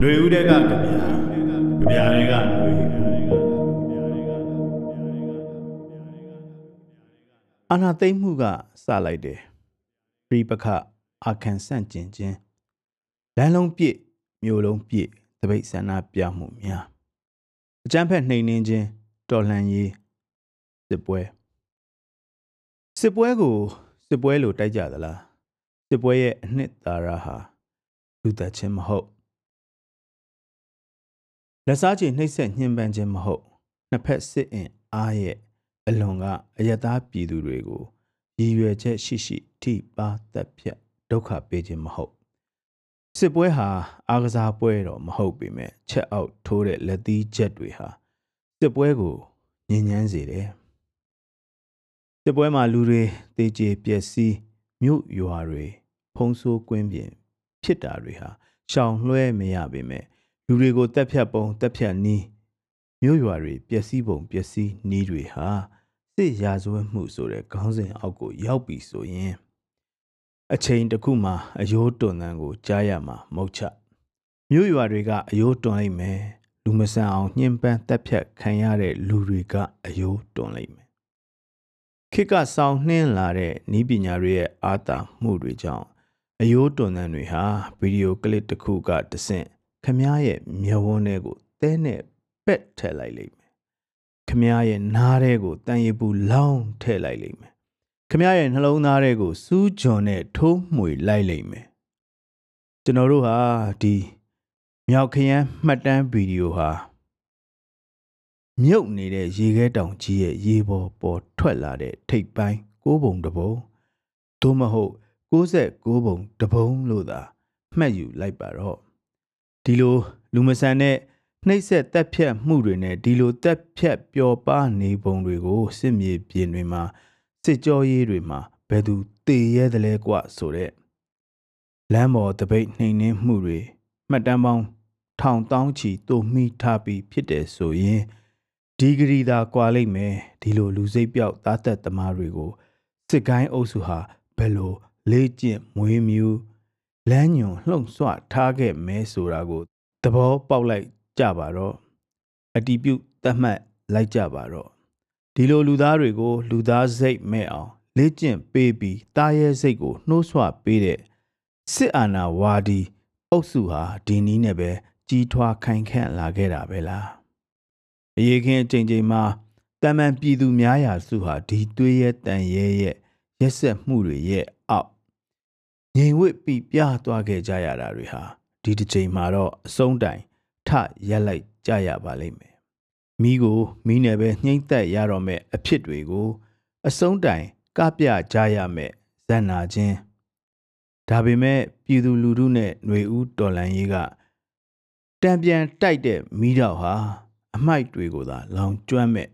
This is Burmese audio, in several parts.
ຫນွေဦးတဲ့ကကြပြာကြပြာတွေကຫນွေအနာသိမ့်မှုကစလိုက်တယ်ပြိပခအာခံဆန့်ကျင်ခြင်းလမ်းလုံးပြည့်မြို့လုံးပြည့်တပိတ်ဆန္ဒပြမှုများအကြမ်းဖက်နှိမ်နင်းခြင်းတော်လှန်ရေးစစ်ပွဲစစ်ပွဲကိုစစ်ပွဲလို့တိုက်ကြသလားစစ်ပွဲရဲ့အနှစ်သာရဟာလူသက်ချင်းမဟုတ် လက်စားချေနှိပ်စက်ညှဉ်းပန်းခြင်းမဟုတ်နှစ်ဖက်စစ်အင်အားရဲ့အလွန်ကအယက်သားပြည်သူတွေကိုရည်ရွယ်ချက်ရှိရှိထိပါသက်ဖြတ်ဒုက္ခပေးခြင်းမဟုတ်စစ်ပွဲဟာအားကစားပွဲတော့မဟုတ်ပေမဲ့ချက်အောက်ထိုးတဲ့လက်သီးချက်တွေဟာစစ်ပွဲကိုညဉ့်ညမ်းစေတယ်စစ်ပွဲမှာလူတွေတေးကျေပျက်စီးမြို့ရွာတွေဖုံးဆိုးကွင်းပြင်ဖြစ်တာတွေဟာရှောင်လွှဲမရပေမဲ့ လူတွေကိုတက်ဖြတ်ပုံတက်ဖြတ်နီးမြို့ရွာတွေပျက်စီးပုံပျက်စီးနီးတွေဟာစစ်ရာဇဝတ်မှုဆိုတဲ့ခေါင်းစဉ်အောက်ကိုရောက်ပြီဆိုရင်အချိန်တစ်ခုမှာအယိုးတွန်တန်ကိုကြားရမှာမဟုတ်ချမြို့ရွာတွေကအယိုးတွန်လိုက်မယ်လူမဆန်အောင်ညှဉ်းပန်းတက်ဖြတ်ခံရတဲ့လူတွေကအယိုးတွန်လိုက်မယ်ခေတ်ကဆောင်နှင်းလာတဲ့ဤပညာတွေရဲ့အာသာမှုတွေကြောင့်အယိုးတွန်တန်တွေဟာဗီဒီယိုကလစ်တစ်ခုကတဆင့် ခမားရဲ့မျက်ဝန်းထဲကိုတဲနဲ့ပက်ထည့်လိုက်လိမ့်မယ်ခမားရဲ့နားထဲကိုတန်ရပူလောင်းထည့်လိုက်လိမ့်မယ်ခမားရဲ့နှလုံးသားထဲကိုစူးဂျွန်နဲ့ထိုးမှွေလိုက်လိမ့်မယ်ကျွန်တော်တို့ဟာဒီမြောက်ခရမ်းမှတ်တမ်းဗီဒီယိုဟာမြုပ်နေတဲ့ရေခဲတောင်ကြီးရဲ့ရေပေါ်ပေါ်ထွက်လာတဲ့ထိပ်ပိုင်းကိုးပုံတပုံသို့မဟုတ်69ပုံတပုံလို့သာမှတ်ယူလိုက်ပါတော့ ဒီလိုလူမဆန်တဲ့နှိပ်စက်တက်ဖြတ်မှုတွေနဲ့ဒီလိုတက်ဖြတ်ပျော်ပါနေပုံတွေကိုစစ်မြေပြင်တွေမှာစစ်ကြောရေးတွေမှာဘယ်သူတည်ရဲတယ်လဲကွဆိုတဲ့လမ်းပေါ်တပိတ်နှိမ်နှင်းမှုတွေမှတ်တမ်းပေါင်းထောင်တောင်းချီတို့မိထားပြီးဖြစ်တယ်ဆိုရင်ဒီဂရီသာကွာလိုက်မယ်ဒီလိုလူစိတ်ပြောက်သားသက်သမားတွေကိုစစ်ကိုင်းအုပ်စုဟာဘယ်လိုလေးကျင့်မွေးမြူ လမ်းညွန်လှုံ့ဆွထားခဲ့မဲဆိုတာကိုသဘောပေါက်လိုက်ကြပါတော့အတီးပြုတ်သတ်မှတ်လိုက်ကြပါတော့ဒီလိုလူသားတွေကို လူသားစိတ်မဲ့အောင်လေ့ကျင့်ပေးပြီးတာရဲစိတ်ကိုနှိုးဆွပေးတဲ့စစ်အာဏာဝါဒီအုပ်စုဟာဒီနည်းနဲ့ပဲကြီးထွားခိုင်ခန့်လာခဲ့တာပဲလားအရေးခင်အချိန်ချိန်မှာတမန်ပြည်သူများရာစုဟာဒီသွေးရဲတန်ရဲရဲ့ရက်ဆက်မှုတွေရဲ့အောက် ငြိမ်ဝှက်ပြပြသွားခဲ့ကြရတာတွေဟာဒီတစ်ချိန်မှာတော့အဆုံးတိုင်ထရက်လိုက်ကြရပါလိမ့်မယ်မိကိုမိနဲ့ပဲနှိမ့်သက်ရတော့မဲ့အဖြစ်တွေကို အဆုံးတိုင်ကပြကြရမဲ့ဇန်နာချင်းဒါပေမဲ့ပြည်သူလူထုနဲ့ຫນွေဦးတော်လန်ရေးကတံပြန်တိုက်တဲ့မိတော့ဟာအမိုက်တွေကိုသာလောင်ကျွမ်းမဲ့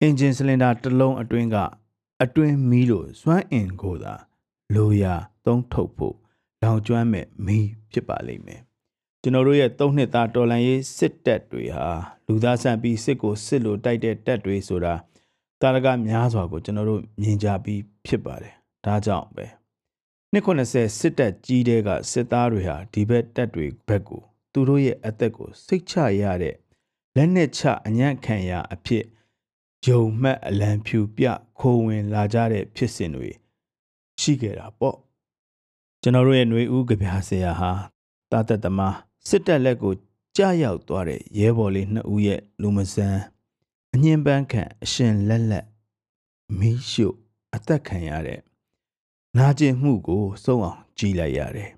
အင်ဂျင်စလင်ဒါတစ်လုံးအတွင်းကအတွင်းမီးလို့စွမ်းအင်ကိုသာ လိုရာသုံးထုတ်ဖို့လောင်ကျွမ်းမဲ့မီးဖြစ်ပါလိမ့်မယ်ကျွန်တော်တို့ရဲ့သုံးနှစ်သားတော်လန်ရေးစစ်တပ်တွေဟာလူသားဆန်ပြီးစစ်ကိုစစ်လို့တိုက်တဲ့တပ်တွေဆိုတာတာရကများစွာကိုကျွန်တော်တို့မြင်ကြပြီးဖြစ်ပါတယ်ဒါကြောင့်ပဲနှစ်90စစ်တပ်ကြီးတဲ့ကစစ်သားတွေဟာဒီဘက်တပ်တွေဘက်ကိုသူတို့ရဲ့အသက်ကိုစိတ်ချရတဲ့လက်နက်ချအညံ့ခံရအဖြစ်ယုံမှတ်အလံဖြူပြခိုးဝင်လာကြတဲ့ဖြစ်စဉ်တွေ ရှိခဲ့တာပေါ့ကျွန်တော်တို့ရဲ့ຫນွေဦးကြပြဆရာဟာတာသက်သမားစစ်တပ်လက်ကိုကြာရောက်သွားတဲ့ရဲဘော်လေးနှစ်ဦးရဲ့လူမဆန်းအငင်းပန်းခံအရှင်လက်လက်မီးရှို့အသက်ခံရတဲ့နာကျင်မှုကိုစုံအောင်ကြည်လိုက်ရတယ်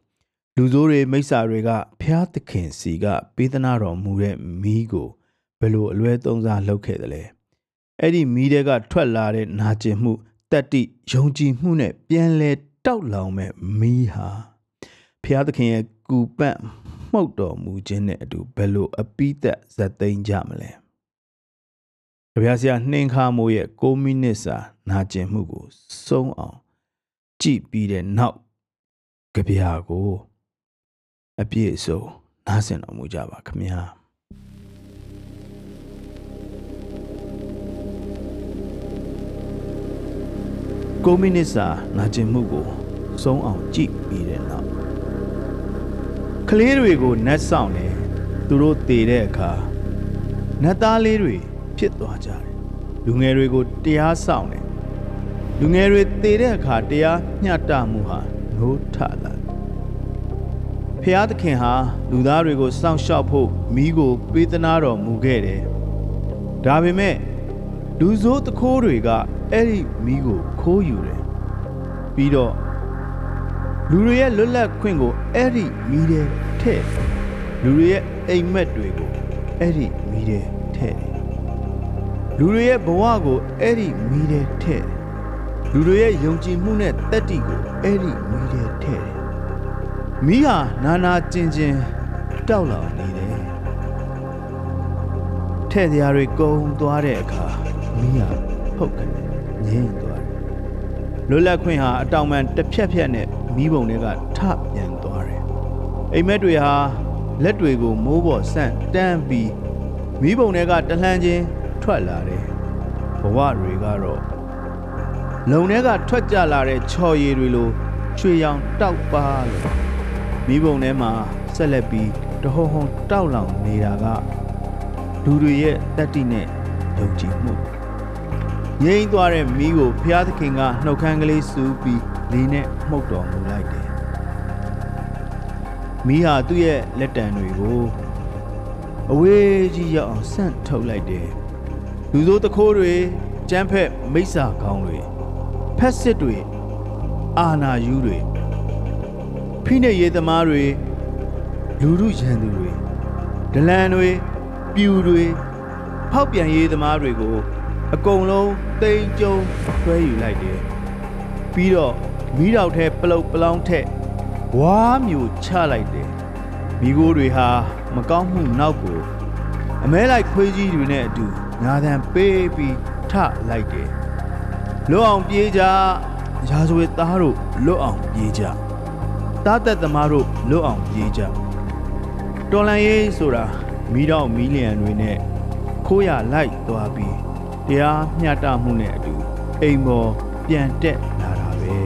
လူဆိုးတွေမိစ္ဆာတွေကဖျားသခင်စီကပေးသနာတော်မူတဲ့မီးကိုဘယ်လိုအလွဲသုံးစားလုပ်ခဲ့သလဲအဲ့ဒီမီးတွေကထွက်လာတဲ့နာကျင်မှု တတ္တိယုံကြည်မှုနဲ့ပြန်လဲတောက်လောင်မဲ့မီးဟာဖျားသခင်ရဲ့ကူပန့်မှုတ်တော်မူခြင်းနဲ့အတူဘယ်လိုအပိသက်ဇက်သိမ်းကြမလဲကြပြဆရာနှင်းခါမိုးရဲ့6မိနစ်စာနာကျင်မှုကိုစုံအောင်ကြည့်ပြီးတဲ့နောက်ကြပြကိုအပြည့်အစုံနားဆင်တော်မူကြပါခင်ဗျာ 9မိနစ်စာနာကျင်မှုကိုဆုံးအောင်ကြည့်ပြီးတဲ့နောက်ခလေးတွေကိုနတ်ဆောင်တယ်သူတို့တည်တဲ့အခါနတ်သားလေးတွေဖြစ်သွားကြတယ်လူငယ်တွေကိုတရားဆောင်တယ်လူငယ်တွေတည်တဲ့အခါတရားမျှတမှုဟာနိုးထလာတယ်ဖျားသခင်ဟာလူသားတွေကိုစောင့်ရှောက်ဖို့မိကိုပေးသနာတော်မူခဲ့တယ်ဒါပေမဲ့လူဆိုးတခိုးတွေက အဲ့ဒီမိကိုခိုးယူတယ်ပြီးတော့လူတွေရဲ့လွတ်လပ်ခွင့်ကိုအဲ့ဒီမိတဲ့ထဲ့လူတွေရဲ့အိမ်မက်တွေကိုအဲ့ဒီမိတဲ့ထဲ့လူတွေရဲ့ဘဝကိုအဲ့ဒီမိတဲ့ထဲ့လူတွေရဲ့ယုံကြည်မှုနဲ့တက်တီကိုအဲ့ဒီမိတဲ့ထဲ့မိဟာနာနာကျင်ကျင်တောက်လောင်နေတယ်ထဲ့တရားတွေကုံသွားတဲ့အခါမိဟာဖုတ်ကနေ ငြိမ့်သွားတယ်လွတ်လပ်ခွင့်ဟာအတောင်ပံတစ်ဖြက်ဖြက်နဲ့မိဘုံတွေကထပြန်သွားတယ်။အိမ်မက်တွေဟာလက်တွေကိုမိုးပေါ်ဆန့်တန်းပြီးမိဘုံတွေကတလှမ်းချင်းထွက်လာတယ်။ဘဝတွေကတော့လုံထဲကထွက်ကြလာတဲ့ချော်ရည်တွေလိုချွေရောင်တောက်ပါလို့မိဘုံထဲမှာဆက်လက်ပြီးတဟုံဟုံတောက်လောင်နေတာကလူတွေရဲ့တတ္တိနဲ့ယုံကြည်မှု ငိမ့်သွားတဲ့မီးကိုဘုရားသခင်ကနှုတ်ခမ်းကလေးစူးပြီးလေးနဲ့မှုတ်တော်မူလိုက်တယ်။မီးဟာသူ့ရဲ့လက်တံတွေကိုအဝေးကြီးရောက်အောင်ဆန့်ထုတ်လိုက်တယ်။လူစိုးတခိုးတွေကျန်းဖက်မိစ္ဆာကောင်းတွေဖက်စစ်တွေအာနာယူတွေဖိနှိပ်ရေးသမားတွေလူမှုရန်သူတွေဒလန်တွေပြူတွေဖောက်ပြန်ရေးသမားတွေကို အကုန်လုံးတိမ်ကြုံဆွဲယူလိုက်တယ်ပြီးတော့မီးတောက်ထဲပလုတ်ပလောင်းထက်ဝါးမျိုးချလိုက်တယ်မိโกတွေဟာမကောင်းမှုနောက်ကိုအမဲလိုက်ခွေးကြီးတွေနဲ့အတူညာတန်ပေးပြီးထလိုက်တယ်လွတ်အောင်ပြေးကြရာဇဝတ်သားတို့လွတ်အောင်ပြေးကြတားသက်သမားတို့လွတ်အောင်ပြေးကြတော်လန်ရေးဆိုတာမီးတော့မီးလျံတွေနဲ့ခိုးရလိုက်သွားပြီး တရားမျှတမှုနဲ့အတူအိမ်ပေါ်ပြန်တက်လာတာပဲ